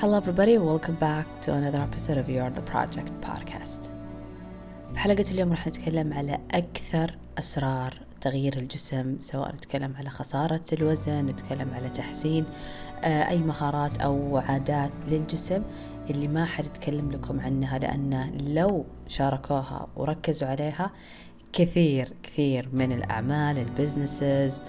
Hello everybody. Welcome back to another episode of You're the Project podcast. في حلقة اليوم راح نتكلم على أكثر أسرار تغيير الجسم سواء نتكلم على خسارة الوزن نتكلم على تحسين آه، أي مهارات أو عادات للجسم اللي ما حد يتكلم لكم عنها لأن لو شاركوها وركزوا عليها كثير كثير من الأعمال البزنسز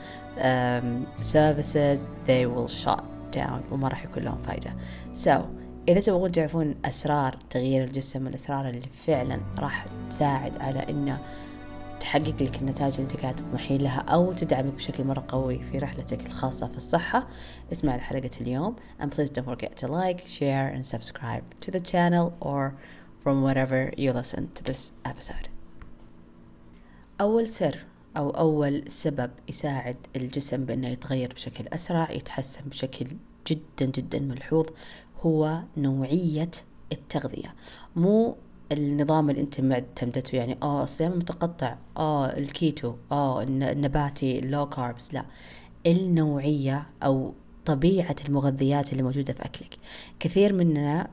سيرفيسز they will shut down وما راح يكون لهم فايدة. So إذا تبغون تعرفون أسرار تغيير الجسم والأسرار اللي فعلا راح تساعد على إنه تحقق لك النتائج اللي أنت قاعد تطمحين لها أو تدعمك بشكل مرة قوي في رحلتك الخاصة في الصحة. اسمع لحلقة اليوم. And please don't forget to like, share and subscribe to the channel or from wherever you listen to this episode. أول سر أو أول سبب يساعد الجسم بأنه يتغير بشكل أسرع يتحسن بشكل جدا جدا ملحوظ هو نوعية التغذية. مو النظام اللي أنت معتمدته يعني آه الصيام المتقطع آه الكيتو آه النباتي ال low carbs لا. النوعية أو طبيعة المغذيات اللي موجودة في أكلك. كثير مننا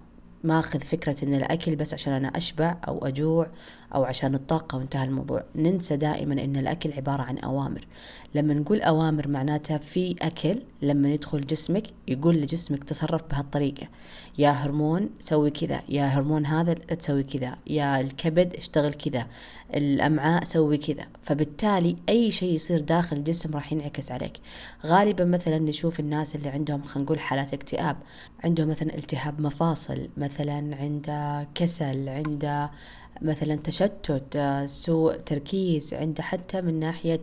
ماخذ فكرة إن الأكل بس عشان أنا أشبع أو أجوع أو عشان الطاقة وانتهى الموضوع. ننسى دائما إن الأكل عبارة عن أوامر. لما نقول أوامر معناتها في أكل لما يدخل جسمك يقول لجسمك تصرف بهالطريقة. يا هرمون سوي كذا يا هرمون هذا تسوي كذا يا الكبد اشتغل كذا الأمعاء سوي كذا. فبالتالي أي شيء يصير داخل الجسم راح ينعكس عليك. غالبا مثلا نشوف الناس اللي عندهم خلينا نقول حالات اكتئاب عندهم مثلا التهاب مفاصل مثلا عنده كسل عنده مثلا تشتت آه، سوء تركيز عنده حتى من ناحية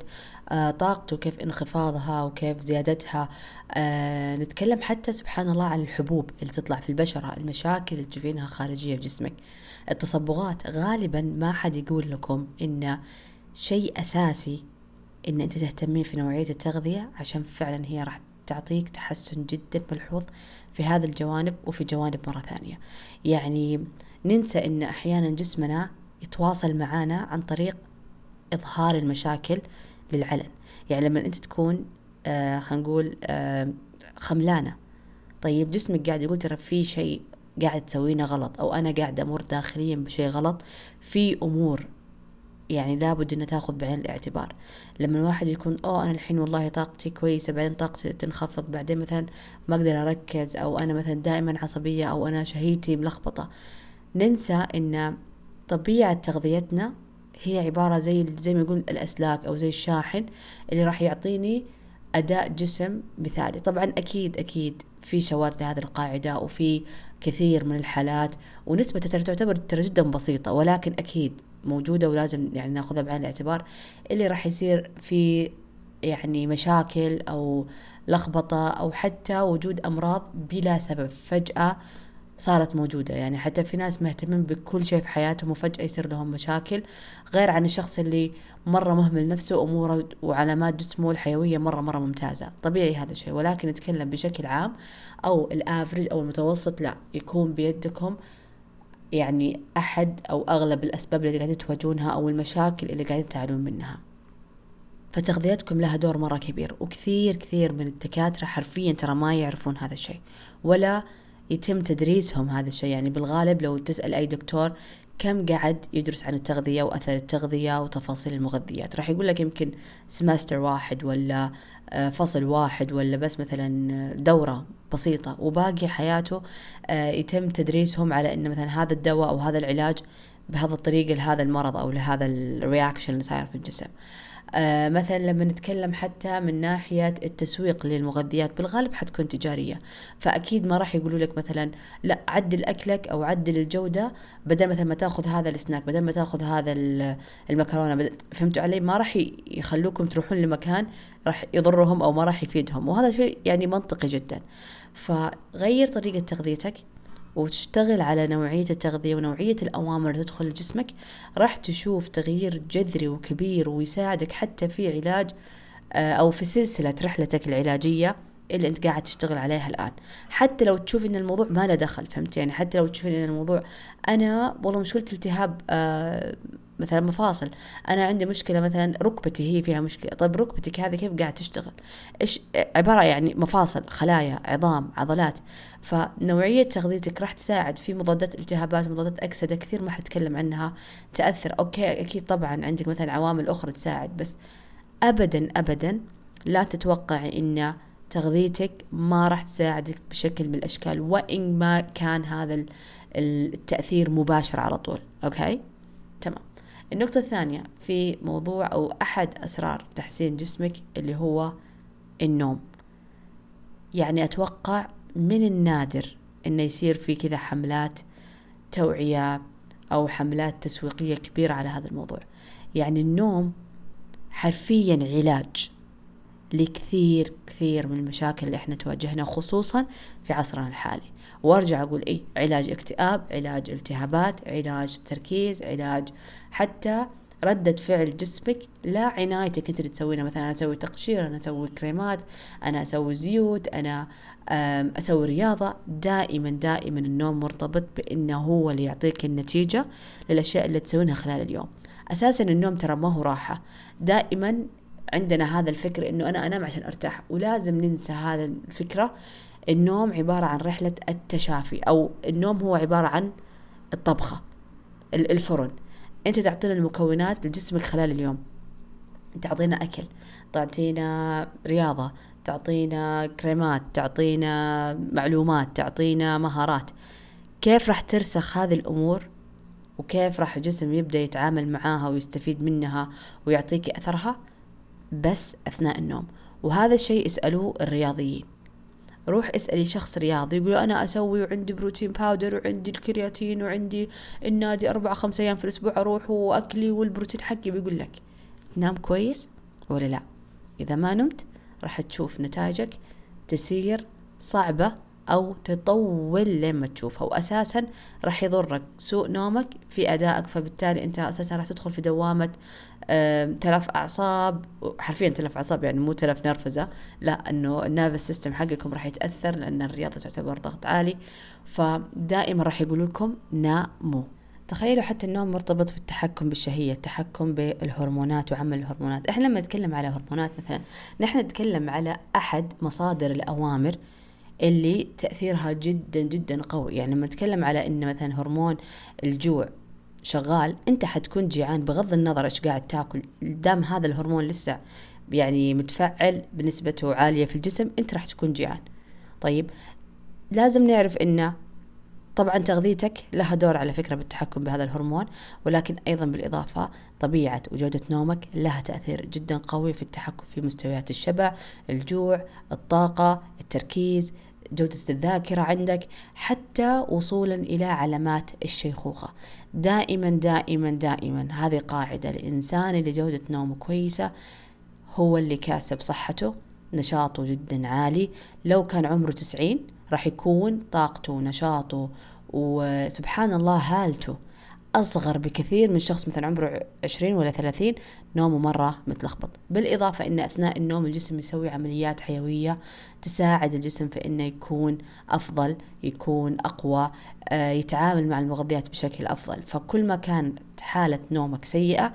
طاقته كيف انخفاضها وكيف زيادتها. آه، نتكلم حتى سبحان الله عن الحبوب اللي تطلع في البشرة المشاكل اللي تشوفينها خارجية في جسمك. التصبغات غالبا ما حد يقول لكم إن شيء أساسي إن أنت تهتمين في نوعية التغذية عشان فعلا هي راح تعطيك تحسن جدا ملحوظ في هذا الجوانب وفي جوانب مرة ثانية. يعني ننسى إن أحيانا جسمنا يتواصل معانا عن طريق إظهار المشاكل للعلن. يعني لما أنت تكون آه خلينا نقول آه خملانة. طيب جسمك قاعد يقول ترى في شيء قاعد تسوينه غلط أو أنا قاعد أمر داخليا بشيء غلط في أمور يعني لابد إنها تأخذ بعين الاعتبار. لما الواحد يكون أوه أنا الحين والله طاقتي كويسة بعدين طاقتي تنخفض بعدين مثلا ما أقدر أركز أو أنا مثلا دائما عصبية أو أنا شهيتي ملخبطة. ننسى إن طبيعة تغذيتنا هي عبارة زي زي ما يقول الأسلاك أو زي الشاحن اللي راح يعطيني أداء جسم مثالي. طبعا أكيد أكيد في شواذ لهذه القاعدة وفي كثير من الحالات ونسبة تعتبر ترى جدا بسيطة ولكن أكيد موجودة ولازم يعني ناخذها بعين الاعتبار اللي راح يصير في يعني مشاكل أو لخبطة أو حتى وجود أمراض بلا سبب. فجأة صارت موجودة. يعني حتى في ناس مهتمين بكل شيء في حياتهم وفجأة يصير لهم مشاكل غير عن الشخص اللي مرة مهمل نفسه أموره وعلامات جسمه الحيوية مرة مرة ممتازة. طبيعي هذا الشيء ولكن نتكلم بشكل عام أو الافرج أو المتوسط لا يكون بيدكم يعني أحد أو أغلب الأسباب اللي قاعدين تواجهونها أو المشاكل اللي قاعدين تعانون منها. فتغذيتكم لها دور مرة كبير وكثير كثير من الدكاترة حرفيا ترى ما يعرفون هذا الشيء ولا يتم تدريسهم هذا الشيء. يعني بالغالب لو تسأل أي دكتور كم قعد يدرس عن التغذية وأثر التغذية وتفاصيل المغذيات. راح يقول لك يمكن سمستر واحد ولا آه، فصل واحد ولا بس مثلا دورة بسيطة. وباقي حياته آه، يتم تدريسهم على أن مثلا هذا الدواء أو هذا العلاج بهذا الطريقة لهذا المرض أو لهذا الرياكشن اللي صاير في الجسم. آه مثلا لما نتكلم حتى من ناحية التسويق للمغذيات بالغالب حتكون تجارية. فأكيد ما راح يقولوا لك مثلا لا عدل أكلك أو عدل الجودة بدل مثلا ما تأخذ هذا السناك بدل ما تأخذ هذا المكرونة. فهمتوا علي؟ ما راح يخلوكم تروحون لمكان راح يضرهم أو ما راح يفيدهم. وهذا شيء يعني منطقي جدا. فغير طريقة تغذيتك وتشتغل على نوعية التغذية ونوعية الأوامر اللي تدخل لجسمك راح تشوف تغيير جذري وكبير ويساعدك حتى في علاج آه، أو في سلسلة رحلتك العلاجية اللي أنت قاعد تشتغل عليها الآن. حتى لو تشوف إن الموضوع ما له دخل فهمت يعني؟ حتى لو تشوف إن الموضوع أنا والله مشكلة التهاب آه مثلا مفاصل. أنا عندي مشكلة مثلا ركبتي هي فيها مشكلة. طيب ركبتك هذه كيف قاعد تشتغل؟ إيش عبارة يعني مفاصل خلايا عظام عضلات. فنوعية تغذيتك راح تساعد في مضادات التهابات مضادات أكسدة كثير ما حنتكلم عنها تأثر. okay أكيد طبعا عندك مثلا عوامل أخرى تساعد بس ابدا ابدا لا تتوقع إن تغذيتك ما راح تساعدك بشكل من الأشكال وإن ما كان هذا التأثير مباشر على طول. okay؟ النقطة الثانية في موضوع أو أحد أسرار تحسين جسمك اللي هو النوم. يعني أتوقع من النادر إنه يصير في كذا حملات توعية أو حملات تسويقية كبيرة على هذا الموضوع. يعني النوم حرفيا علاج. لكثير كثير من المشاكل اللي إحنا تواجهنا خصوصا في عصرنا الحالي. وأرجع أقول إيه علاج اكتئاب علاج التهابات علاج تركيز علاج حتى ردة فعل جسمك لا عنايتك أنت اللي تسوينها مثلا أنا أسوي تقشير أنا أسوي كريمات أنا أسوي زيوت أنا أسوي رياضة. دائما دائما النوم مرتبط بإنه هو اللي يعطيك النتيجة للأشياء اللي تسوينها خلال اليوم. أساسا النوم ترى ما هو راحة. دائما عندنا هذا الفكر إنه أنا أنام عشان أرتاح ولازم ننسى هذا الفكرة. النوم عبارة عن رحلة التشافي أو النوم هو عبارة عن الطبخة الفرن. أنت تعطينا المكونات لجسمك خلال اليوم. تعطينا أكل تعطينا رياضة تعطينا كريمات تعطينا معلومات تعطينا مهارات. كيف راح ترسخ هذه الأمور؟ وكيف راح الجسم يبدأ يتعامل معاها ويستفيد منها ويعطيك أثرها؟ بس أثناء النوم. وهذا الشيء اسألوه الرياضيين. روح اسألي شخص رياضي يقول أنا أسوي وعندي بروتين باودر وعندي الكرياتين وعندي النادي أربعة خمسة أيام في الأسبوع أروح وأكلي والبروتين حقي بيقول لك. تنام كويس ولا لا؟ إذا ما نمت راح تشوف نتائجك تسير صعبة أو تطول لين ما تشوفها. وأساسا راح يضرك سوء نومك في أدائك فبالتالي أنت أساسا راح تدخل في دوامة تلف أعصاب. حرفيا تلف أعصاب يعني مو تلف نرفزة لا إنه ال nervous system حقكم راح يتأثر لأن الرياضة تعتبر ضغط عالي. فدائما راح يقولوا لكم ناموا. تخيلوا حتى النوم مرتبط بالتحكم بالشهية التحكم بالهرمونات وعمل الهرمونات. إحنا لما نتكلم على هرمونات مثلا نحن نتكلم على أحد مصادر الأوامر اللي تأثيرها جدا جدا قوي. يعني لما نتكلم على أن مثلا هرمون الجوع شغال أنت حتكون جيعان بغض النظر إيش قاعد تأكل. دام هذا الهرمون لسه يعني متفعل بنسبته عالية في الجسم أنت راح تكون جيعان. طيب لازم نعرف انه طبعا تغذيتك لها دور على فكرة بالتحكم بهذا الهرمون ولكن أيضا بالإضافة طبيعة وجودة نومك لها تأثير جدا قوي في التحكم في مستويات الشبع الجوع الطاقة التركيز. جودة الذاكرة عندك حتى وصولا إلى علامات الشيخوخة. دائما دائما دائما هذه قاعدة الإنسان اللي جودة نومه كويسة هو اللي كاسب صحته نشاطه جدا عالي. لو كان عمره تسعين راح يكون طاقته ونشاطه وسبحان الله هالته. أصغر بكثير من شخص مثلا عمره عشرين ولا ثلاثين نومه مرة متلخبط. بالإضافة أن أثناء النوم الجسم يسوي عمليات حيوية تساعد الجسم في أنه يكون أفضل يكون أقوى آه، يتعامل مع المغذيات بشكل أفضل. فكل ما كانت حالة نومك سيئة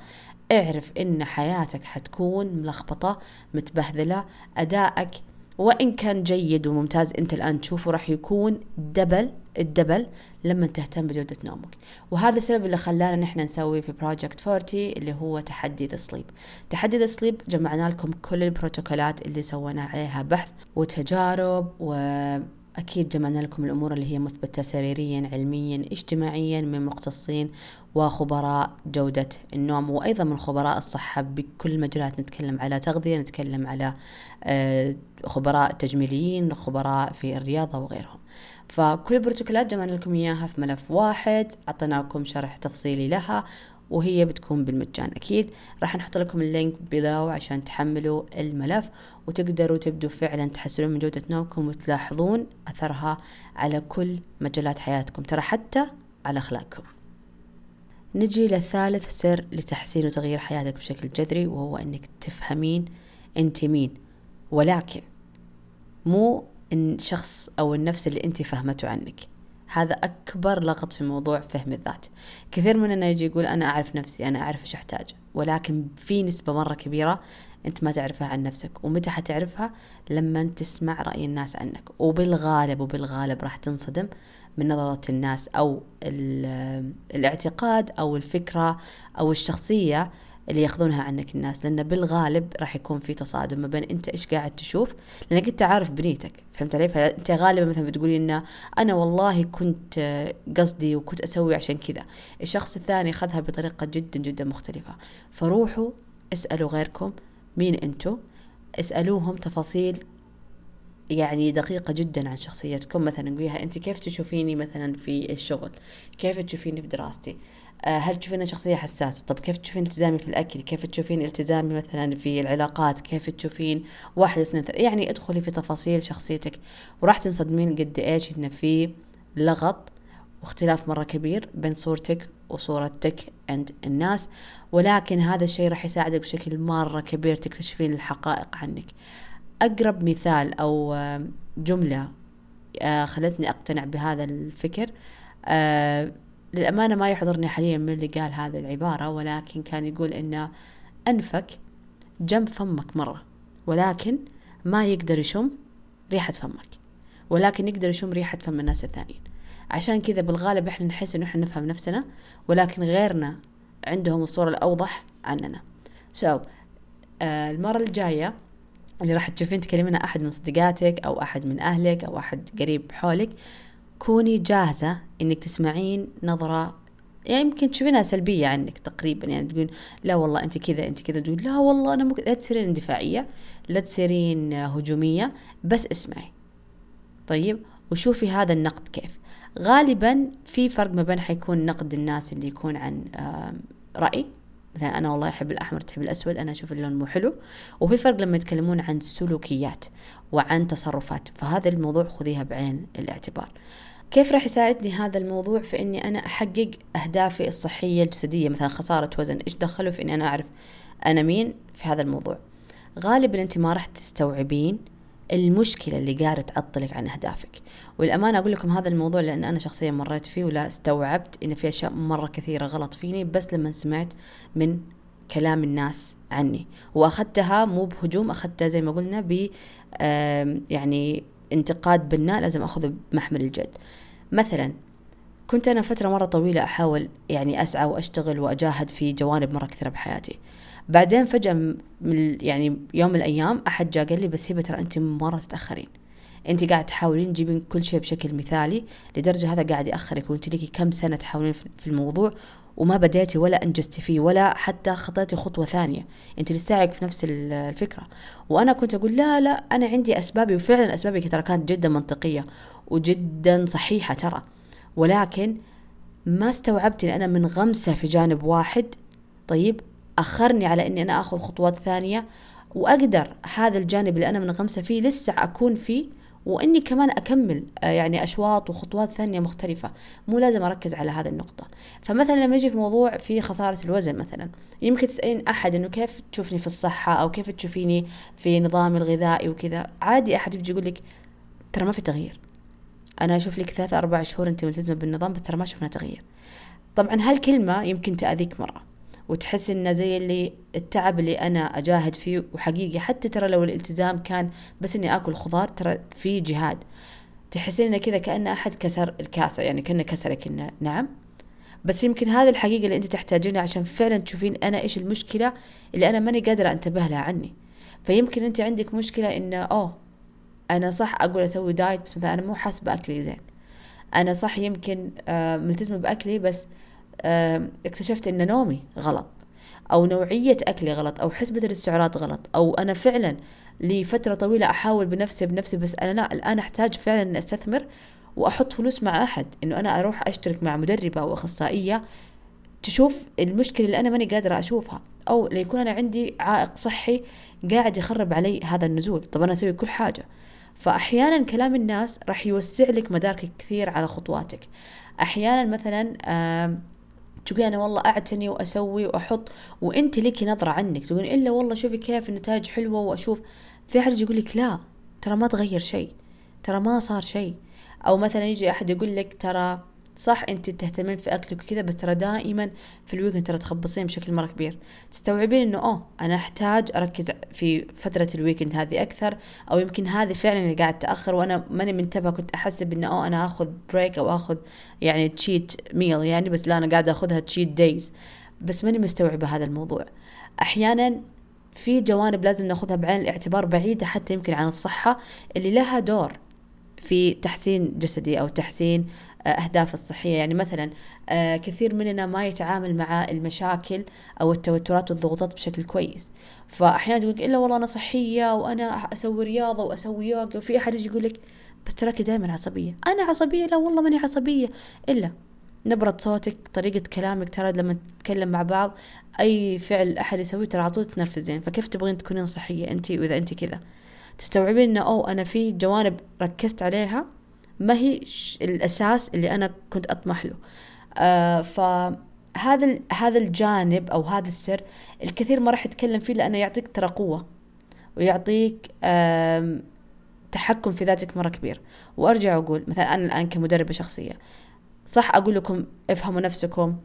اعرف إن حياتك حتكون ملخبطة متبهذلة أدائك وإن كان جيد وممتاز أنت الآن تشوفه راح يكون double ال double لما تهتم بجودة نومك. وهذا السبب اللي خلانا نحن نسوي في project 40 اللي هو تحدي the sleep تحدي ذا سليب جمعنا لكم كل البروتوكولات اللي سوينا عليها بحث وتجارب و أكيد جمعنا لكم الأمور اللي هي مثبتة سريريا علميا اجتماعيا من مختصين وخبراء جودة النوم وأيضا من خبراء الصحة. بكل المجالات نتكلم على تغذية نتكلم على آه، خبراء تجميليين خبراء في الرياضة وغيرهم. فكل البروتوكولات جمعنا لكم إياها في ملف واحد. أعطيناكم شرح تفصيلي لها. وهي بتكون بالمجان. أكيد راح نحط لكم اللينك بذاو عشان تحملوا الملف وتقدروا تبدوا فعلا تحسنون من جودة نومكم وتلاحظون أثرها على كل مجالات حياتكم ترى حتى على أخلاقكم. نجي للثالث سر لتحسين وتغيير حياتك بشكل جذري وهو أنك تفهمين أنت مين. ولكن مو الشخص أو النفس اللي أنت فهمته عنك. هذا أكبر لغط في موضوع فهم الذات. كثير مننا يجي يقول أنا أعرف نفسي أنا أعرف إيش أحتاج ولكن في نسبة مرة كبيرة أنت ما تعرفها عن نفسك. ومتى حتعرفها؟ لما تسمع رأي الناس عنك. وبالغالب وبالغالب راح تنصدم من نظرة الناس أو الاعتقاد أو الفكرة أو الشخصية اللي ياخذونها عنك الناس لأن بالغالب راح يكون في تصادم ما بين أنت إيش قاعد تشوف لأنك أنت عارف بنيتك فهمت علي؟ فأنت غالبا مثلا بتقولي إن أنا والله كنت قصدي وكنت أسوي عشان كذا الشخص الثاني أخذها بطريقة جدا جدا مختلفة. فروحوا اسألوا غيركم مين أنتوا اسألوهم تفاصيل يعني دقيقة جدا عن شخصيتكم. مثلا قوليها أنت كيف تشوفيني مثلا في الشغل؟ كيف تشوفيني في دراستي آه، هل تشوفين شخصية حساسة؟ طب كيف تشوفين التزامي في الأكل؟ كيف تشوفين التزامي مثلا في العلاقات؟ كيف تشوفين واحد اثنين ثلاثة؟ يعني ادخلي في تفاصيل شخصيتك. وراح تنصدمين قد إيش انه في لغط واختلاف مرة كبير بين صورتك وصورتك عند الناس. ولكن هذا الشيء راح يساعدك بشكل مرة كبير تكتشفين الحقائق عنك. أقرب مثال أو جملة آه، خلتني أقتنع بهذا الفكر آه، للأمانة ما يحضرني حاليا من اللي قال هذه العبارة ولكن كان يقول إن أنفك جنب فمك مرة ولكن ما يقدر يشم ريحة فمك ولكن يقدر يشم ريحة فم الناس الثانيين. عشان كذا بالغالب إحنا نحس إنه إحنا نفهم نفسنا ولكن غيرنا عندهم الصورة الأوضح عننا. So, آه المرة الجاية اللي راح تشوفين تكلمين أحد من صديقاتك أو أحد من أهلك أو أحد قريب حولك كوني جاهزة إنك تسمعين نظرة يعني يمكن تشوفينها سلبية عنك تقريبا يعني تقول لا والله أنت كذا أنت كذا تقول لا والله أنا ممكن لا تصيرين اندفاعية لا تصيرين هجومية بس اسمعي. طيب؟ وشوفي هذا النقد كيف. غالبا في فرق ما بين حيكون نقد الناس اللي يكون عن رأي مثلا أنا والله أحب الأحمر تحب الأسود أنا أشوف اللون مو حلو. وفي فرق لما يتكلمون عن سلوكيات وعن تصرفات فهذا الموضوع خذيها بعين الاعتبار. كيف راح يساعدني هذا الموضوع في إني أنا أحقق أهدافي الصحية الجسدية؟ مثلا خسارة وزن إيش دخله في إني أنا أعرف أنا مين في هذا الموضوع؟ غالبا أنت ما راح تستوعبين المشكلة اللي قاعدة تعطلك عن أهدافك. والأمانة أقول لكم هذا الموضوع لأن أنا شخصيا مريت فيه ولا استوعبت إن في أشياء مرة كثيرة غلط فيني بس لما سمعت من كلام الناس عني. وأخذتها مو بهجوم أخذتها زي ما قلنا ب يعني انتقاد بناء لازم اخذه بمحمل الجد. مثلا كنت أنا فترة مرة طويلة أحاول يعني أسعى وأشتغل وأجاهد في جوانب مرة كثيرة بحياتي. بعدين فجأة من يعني يوم من الأيام أحد جاء قال لي بس هبه ترى انت مرة تتأخرين. انت قاعد تحاولين تجيبين كل شيء بشكل مثالي لدرجة هذا قاعد يأخرك وانت لك كم سنة تحاولين في الموضوع وما بديتي ولا انجزتي فيه ولا حتى خطيتي خطوة ثانية. أنت لساعك في نفس الفكرة. وأنا كنت أقول لا لا أنا عندي أسبابي وفعلا أسبابي ترى كانت جدا منطقية وجدا صحيحة ترى. ولكن ما استوعبت إن أنا من غمسة في جانب واحد. طيب أخرني على إني أنا آخذ خطوات ثانية وأقدر هذا الجانب اللي أنا من غمسة فيه لسه أكون فيه وإني كمان أكمل آه، يعني أشواط وخطوات ثانية مختلفة. مو لازم أركز على هذه النقطة. فمثلا لما يجي في موضوع في خسارة الوزن مثلا يمكن تسألين أحد إنه كيف تشوفني في الصحة أو كيف تشوفيني في نظامي الغذائي وكذا؟ عادي أحد يجي يقول لك ترى ما في تغيير. أنا أشوف لك ثلاثة أربع شهور أنت ملتزمة بالنظام بس ترى ما شفنا تغيير. طبعا هالكلمة يمكن تأذيك مرة. وتحس إنه زي اللي التعب اللي أنا أجاهد فيه. وحقيقي حتى ترى لو الالتزام كان بس إني آكل خضار ترى في جهاد. تحسين إنه كذا كأن أحد كسر الكاسة يعني كأنه كسرك إنه نعم. بس يمكن هذا الحقيقة اللي أنت تحتاجينها عشان فعلا تشوفين أنا إيش المشكلة اللي أنا ماني قادرة أنتبه لها عني. فيمكن أنت عندك مشكلة إنه أوه أنا صح أقول أسوي دايت بس مثلا أنا مو حاسه أكلي زين. أنا صح يمكن آه ملتزمة بأكلي بس اكتشفت إن نومي غلط أو نوعية أكلي غلط أو حسبة السعرات غلط أو أنا فعلا لفترة طويلة أحاول بنفسي بنفسي بس أنا لا الآن أحتاج فعلا ان أستثمر وأحط فلوس مع أحد إنه أنا أروح أشترك مع مدربة أو اخصائيه تشوف المشكلة اللي أنا ماني قادرة أشوفها أو ليكون أنا عندي عائق صحي قاعد يخرب علي هذا النزول. طب أنا أسوي كل حاجة. فاحيانا كلام الناس راح يوسع لك مدارك كثير على خطواتك. أحيانا مثلا تقولي أنا والله أعتني وأسوي وأحط وأنت لك نظرة عنك. تقولين إلا والله شوفي كيف النتائج حلوة وأشوف. في أحد يقول لك لا ترى ما تغير شيء ترى ما صار شيء. أو مثلا يجي أحد يقول لك ترى صح أنت تهتمين في أكلك وكذا بس ترى دائما في ال weekend ترى تخبصين بشكل مرة كبير. تستوعبين إنه أوه أنا أحتاج أركز في فترة ال weekend هذه أكثر أو يمكن هذه فعلا اللي قاعد تأخر وأنا ماني منتبه كنت أحسب إنه أوه أنا آخذ break أو آخذ يعني cheat meal يعني بس لا أنا قاعدة آخذها cheat days بس ماني مستوعبة هذا الموضوع. أحيانا في جوانب لازم ناخذها بعين الاعتبار بعيدة حتى يمكن عن الصحة اللي لها دور في تحسين جسدي أو تحسين أهداف الصحية. يعني مثلا آه، كثير مننا ما يتعامل مع المشاكل أو التوترات والضغوطات بشكل كويس. فأحيانا تقول إلا والله أنا صحية وأنا أسوي رياضة وأسوي يوغا وفي أحد يجي يقول لك بس تراكي دائما عصبية. أنا عصبية؟ لا والله ماني عصبية. إلا نبرة صوتك طريقة كلامك ترى لما تتكلم مع بعض أي فعل أحد يسويه ترى على طول تنرفزين فكيف تبغين تكونين صحية أنت وإذا أنت كذا؟ تستوعبين إنه أو أنا في جوانب ركزت عليها ما هي الأساس اللي أنا كنت أطمح له. آه فهذا هذا الجانب أو هذا السر الكثير ما راح يتكلم فيه لأنه يعطيك ترى قوة ويعطيك تحكم في ذاتك مرة كبير. وأرجع أقول مثلا أنا الآن كمدربة شخصية صح أقول لكم افهموا نفسكم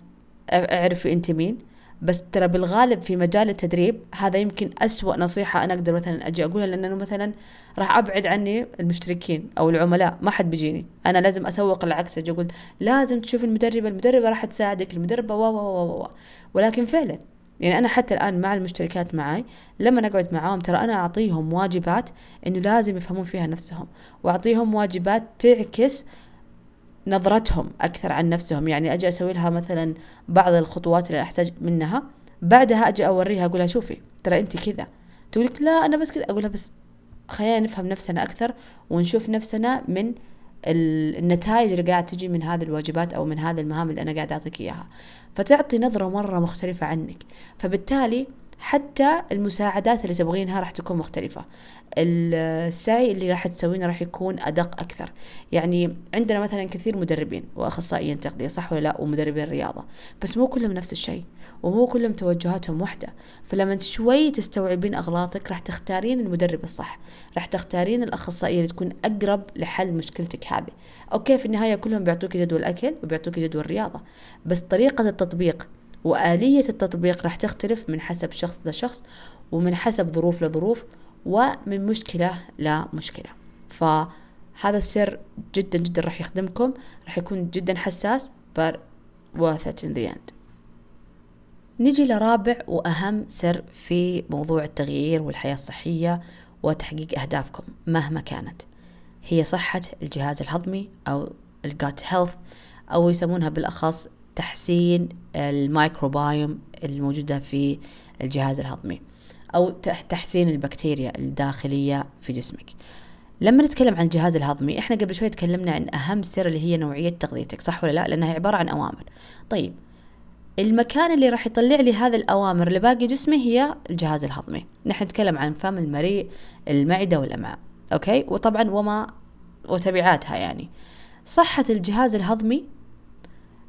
اعرفوا أنت مين بس ترى بالغالب في مجال التدريب هذا يمكن أسوأ نصيحة أنا أقدر مثلا أجي أقولها لأنه مثلا راح أبعد عني المشتركين أو العملاء ما حد بيجيني. أنا لازم أسوق العكس أجي أقول لازم تشوف المدربة المدربة راح تساعدك المدربة و و و ولكن فعلا يعني أنا حتى الآن مع المشتركات معي لما نقعد معاهم ترى أنا أعطيهم واجبات إنه لازم يفهمون فيها نفسهم وأعطيهم واجبات تعكس نظرتهم أكثر عن نفسهم. يعني أجي أسوي لها مثلا بعض الخطوات اللي أحتاج منها بعدها أجي أوريها أقولها شوفي ترى أنت كذا. تقولك لا أنا بس كذا. أقولها بس خلينا نفهم نفسنا أكثر ونشوف نفسنا من النتائج اللي قاعد تجي من هذه الواجبات أو من هذه المهام اللي أنا قاعد أعطيك إياها. فتعطي نظرة مرة مختلفة عنك. فبالتالي حتى المساعدات اللي تبغينها راح تكون مختلفة. السعي اللي راح تسوينه راح يكون أدق أكثر. يعني عندنا مثلا كثير مدربين وأخصائيين تغذية صح ولا لا؟ ومدربين رياضة. بس مو كلهم نفس الشيء ومو كلهم توجهاتهم واحدة. فلما شوي تستوعبين أغلاطك راح تختارين المدرب الصح. راح تختارين الأخصائية اللي تكون أقرب لحل مشكلتك هذه. أوكي في النهاية كلهم بيعطوك جدول أكل وبيعطوك جدول رياضة. بس طريقة التطبيق وآلية التطبيق راح تختلف من حسب شخص لشخص ومن حسب ظروف لظروف ومن مشكلة لمشكلة. فهذا السر جدا جدا راح يخدمكم راح يكون جدا حساس but worth it in the end. نجي لرابع وأهم سر في موضوع التغيير والحياة الصحية وتحقيق أهدافكم مهما كانت. هي صحة الجهاز الهضمي أو الجات هيلث أو يسمونها بالأخص تحسين الميكروبايوم الموجودة في الجهاز الهضمي أو تحسين البكتيريا الداخلية في جسمك. لما نتكلم عن الجهاز الهضمي إحنا قبل شوي تكلمنا عن أهم سر اللي هي نوعية تغذيتك صح ولا لا؟ لأنها عبارة عن أوامر. طيب المكان اللي راح يطلع لي هذه الأوامر لباقي جسمي هي الجهاز الهضمي. نحن نتكلم عن فم المريء المعدة والأمعاء أوكي؟ وطبعا وما وتبعاتها يعني. صحة الجهاز الهضمي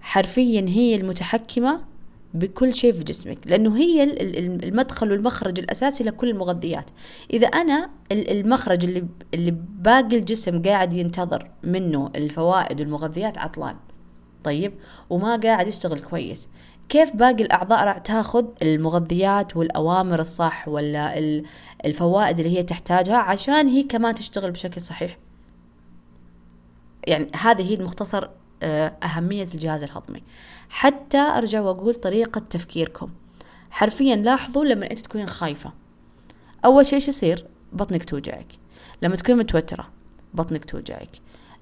حرفيا هي المتحكمة بكل شيء في جسمك لأنه هي المدخل والمخرج الأساسي لكل المغذيات. إذا أنا المخرج اللي, اللي باقي الجسم قاعد ينتظر منه الفوائد والمغذيات عطلان. طيب؟ وما قاعد يشتغل كويس. كيف باقي الأعضاء راح تاخذ المغذيات والأوامر الصح ولا الفوائد اللي هي تحتاجها عشان هي كمان تشتغل بشكل صحيح؟ يعني هذه هي المختصر أهمية الجهاز الهضمي. حتى أرجع وأقول طريقة تفكيركم. حرفيا لاحظوا لما أنت تكونين خايفة. أول شيء يصير؟ بطنك توجعك. لما تكوني متوترة بطنك توجعك.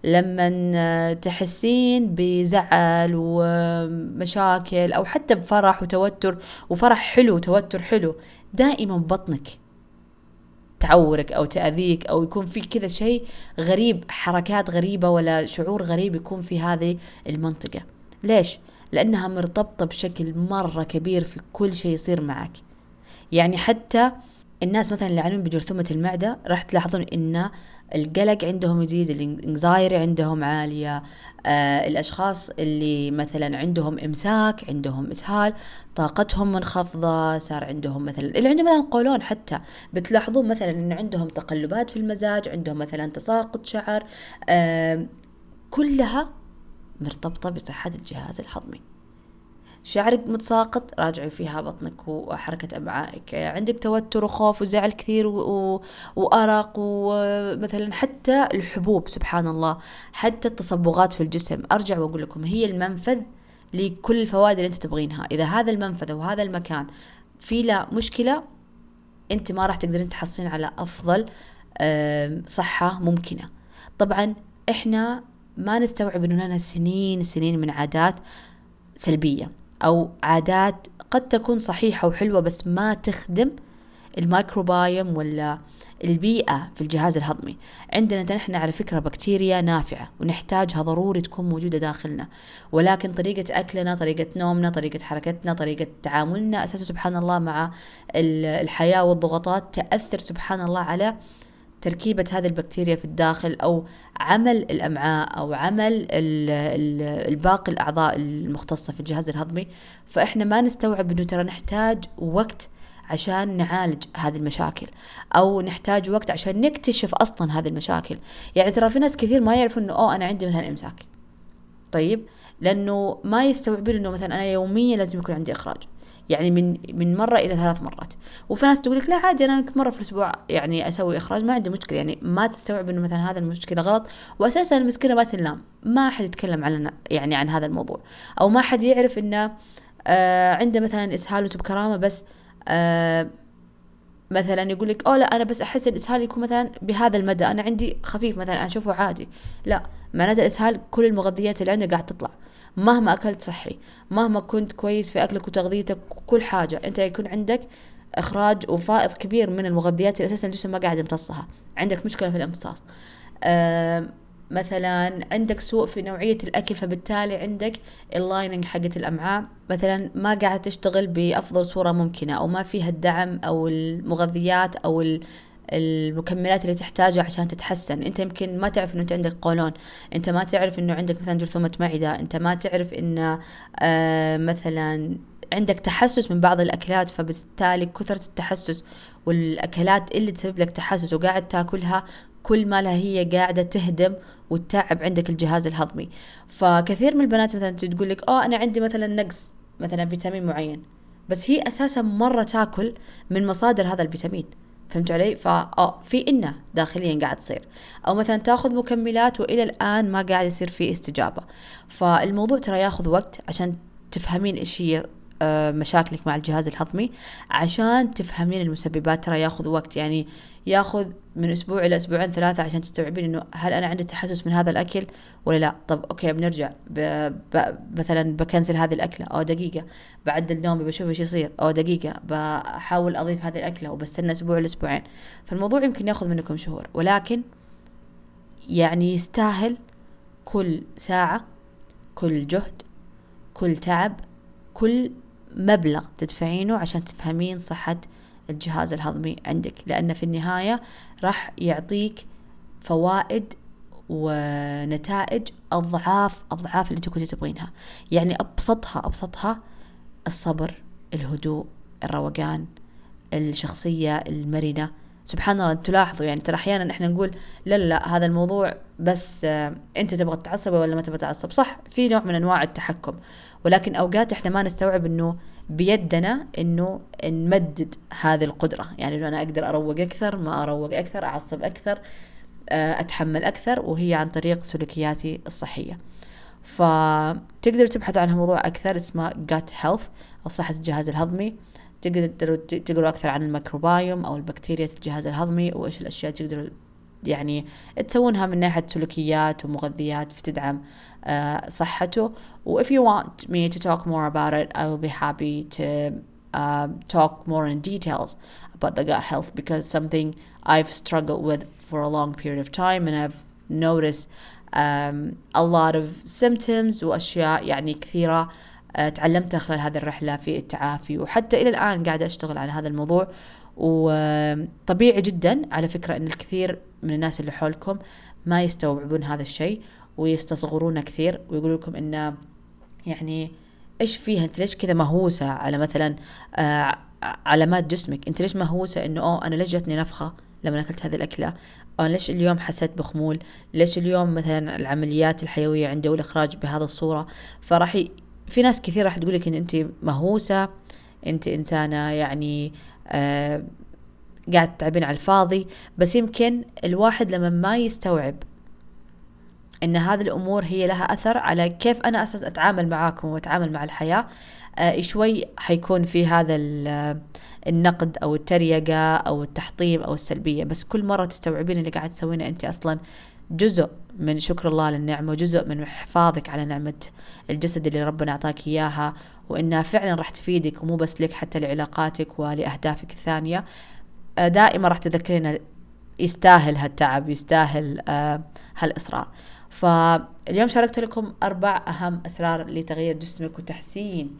لما تحسين بزعل ومشاكل أو حتى بفرح وتوتر وفرح حلو وتوتر حلو دائما بطنك. تعورك أو تأذيك أو يكون في كذا شيء غريب حركات غريبة ولا شعور غريب يكون في هذه المنطقة. ليش؟ لأنها مرتبطة بشكل مرة كبير في كل شيء يصير معك. يعني حتى الناس مثلا اللي يعانون بجرثومة المعدة راح تلاحظون إن القلق عندهم يزيد الانكزايري عندهم عالية آه الأشخاص اللي مثلا عندهم إمساك عندهم إسهال طاقتهم منخفضة صار عندهم مثلا اللي عندهم مثلا قولون حتى بتلاحظون مثلا إن عندهم تقلبات في المزاج عندهم مثلا تساقط شعر آه كلها مرتبطة بصحة الجهاز الهضمي شعرك متساقط راجعي فيها بطنك وحركة أمعائك عندك توتر وخوف وزعل كثير. وأرق ومثلا حتى الحبوب سبحان الله حتى التصبغات في الجسم. أرجع وأقول لكم هي المنفذ لكل الفوائد اللي أنت تبغينها. إذا هذا المنفذ أو هذا المكان في لا مشكلة أنت ما راح تقدرين تحصلين على أفضل صحة ممكنة. طبعا إحنا ما نستوعب أنه لنا سنين سنين من عادات سلبية. أو عادات قد تكون صحيحة وحلوة بس ما تخدم الميكروبايوم ولا البيئة في الجهاز الهضمي. عندنا نحن على فكرة بكتيريا نافعة ونحتاجها ضروري تكون موجودة داخلنا. ولكن طريقة أكلنا طريقة نومنا طريقة حركتنا طريقة تعاملنا أساسا سبحان الله مع الحياة والضغوطات تأثر سبحان الله على تركيبة هذه البكتيريا في الداخل أو عمل الأمعاء أو عمل الباقي الأعضاء المختصة في الجهاز الهضمي فإحنا ما نستوعب أنه ترى نحتاج وقت عشان نعالج هذه المشاكل أو نحتاج وقت عشان نكتشف أصلا هذه المشاكل. يعني ترى في ناس كثير ما يعرفوا إنه أوه أنا عندي مثلا إمساك. طيب؟ لأنه ما يستوعبون إنه مثلا أنا يوميا لازم يكون عندي إخراج. يعني من من مرة إلى ثلاث مرات. وفي ناس تقول لك لا عادي أنا مرة في الأسبوع يعني أسوي إخراج ما عندي مشكلة. يعني ما تستوعب إنه مثلا هذا المشكلة غلط واساسا المسكينة ما تنلام ما حد يتكلم عن يعني عن هذا الموضوع. أو ما حد يعرف إنه آه عنده مثلا إسهال وتبكرامه بس آه مثلا يقول لك أوه لا أنا بس أحس الاسهال يكون مثلا بهذا المدى. أنا عندي خفيف مثلا أشوفه عادي. لا معناته الإسهال كل المغذيات اللي عنده قاعد تطلع. مهما أكلت صحي مهما كنت كويس في أكلك وتغذيتك وكل حاجة أنت يكون عندك إخراج وفائض كبير من المغذيات اللي أساسا الجسم ما قاعد يمتصها عندك مشكلة في الامتصاص. مثلا عندك سوء في نوعية الأكل فبالتالي عندك اللايننج حقة الأمعاء. مثلا ما قاعد تشتغل بأفضل صورة ممكنة أو ما فيها الدعم أو المغذيات أو المكملات اللي تحتاجها عشان تتحسن. انت يمكن ما تعرف إنه انت عندك قولون. انت ما تعرف إنه عندك مثلا جرثومة معدة. انت ما تعرف إنه آه مثلا عندك تحسس من بعض الأكلات فبالتالي كثرة التحسس والأكلات اللي تسبب لك تحسس وقاعد تاكلها كل ما لها هي قاعدة تهدم وتتعب عندك الجهاز الهضمي. فكثير من البنات مثلا تقول لك آه أنا عندي مثلا نقص مثلا فيتامين معين. بس هي أساسا مرة تاكل من مصادر هذا الفيتامين. فهمت علي؟ فا آه في إنه داخليا قاعد تصير. أو مثلا تاخذ مكملات وإلى الآن ما قاعد يصير في استجابة. فالموضوع ترى ياخذ وقت عشان تفهمين إيش هي آه، مشاكلك مع الجهاز الهضمي عشان تفهمين المسببات ترى ياخذ وقت. يعني ياخذ من أسبوع إلى أسبوعين ثلاثة عشان تستوعبين إنه هل أنا عندي تحسس من هذا الأكل ولا لا؟ طب أوكي بنرجع. ب... ب... مثلا بكنسل هذه الأكلة. أو دقيقة بعدل نومي بشوف إيش يصير. أو دقيقة بحاول أضيف هذه الأكلة وبستنى أسبوع لاسبوعين فالموضوع يمكن ياخذ منكم شهور ولكن يعني يستاهل كل ساعة كل جهد كل تعب كل مبلغ تدفعينه عشان تفهمين صحة الجهاز الهضمي عندك لأن في النهاية راح يعطيك فوائد ونتائج أضعاف أضعاف اللي كنت تبغينها. يعني أبسطها أبسطها الصبر الهدوء الروقان الشخصية المرنة. سبحان الله تلاحظوا يعني ترى أحيانا إحنا نقول لا لا لا هذا الموضوع بس آه أنت تبغى تتعصب ولا ما تبغى تتعصب؟ صح في نوع من أنواع التحكم. ولكن أوقات إحنا ما نستوعب إنه بيدنا إنه نمدد هذه القدرة. يعني إنه أنا أقدر أروق أكثر ما أروق أكثر أعصب أكثر آه، أتحمل أكثر وهي عن طريق سلوكياتي الصحية. فتقدروا تبحثوا عن موضوع أكثر اسمه gut health أو صحة الجهاز الهضمي. تقدروا تقروا أكثر عن الميكروبايوم أو البكتيريا الجهاز الهضمي وإيش الأشياء تقدروا يعني تسوونها من ناحية سلوكيات ومغذيات في تدعم uh, صحته و if you want me to talk more about it I will be happy to uh, talk more in details about the gut health because something I've struggled with for a long period of time and I've noticed um, a lot of symptoms وأشياء يعني كثيرة uh, تعلمتها خلال هذه الرحلة في التعافي وحتى إلى الآن قاعدة أشتغل على هذا الموضوع وطبيعي جدا على فكرة أن الكثير من الناس اللي حولكم ما يستوعبون هذا الشيء ويستصغرونه كثير ويقولوا لكم إنه يعني إيش فيها؟ أنت ليش كذا مهووسة على مثلا آه علامات جسمك؟ أنت ليش مهووسة إنه أوه أنا ليش جتني نفخة لما أكلت هذه الأكلة؟ أنا ليش اليوم حسيت بخمول؟ ليش اليوم مثلا العمليات الحيوية عندي والإخراج بهذه الصورة؟ فراح ي... في ناس كثير راح تقولك إن أنت مهووسة أنت إنسانة يعني آه قاعد تتعبين على الفاضي بس يمكن الواحد لما ما يستوعب إن هذه الأمور هي لها أثر على كيف أنا أساس أتعامل معاكم وأتعامل مع الحياة آه شوي حيكون في هذا النقد أو التريقة أو التحطيم أو السلبية. بس كل مرة تستوعبين اللي قاعد تسوينه أنت أصلا جزء من شكر الله للنعمه جزء من حفاظك على نعمة الجسد اللي ربنا أعطاك إياها وإنها فعلا راح تفيدك ومو بس لك حتى لعلاقاتك ولأهدافك الثانية. آه دائما راح تذكرين يستاهل هالتعب يستاهل آه هالإصرار. فاليوم شاركت لكم أربع أهم أسرار لتغيير جسمك وتحسين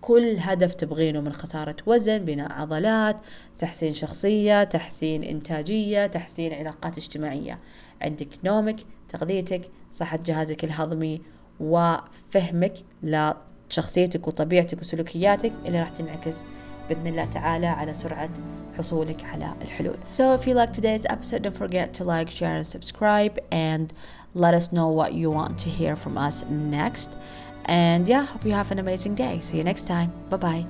كل هدف تبغينه من خسارة وزن بناء عضلات تحسين شخصية تحسين إنتاجية تحسين علاقات اجتماعية. عندك نومك تغذيتك صحة جهازك الهضمي وفهمك لشخصيتك وطبيعتك وسلوكياتك اللي راح تنعكس بإذن الله تعالى على سرعة حصولك على الحلول. So if you like today's episode don't forget to like, share and subscribe and let us know what you want to hear from us next. And yeah, hope you have an amazing day. See you next time. Bye bye.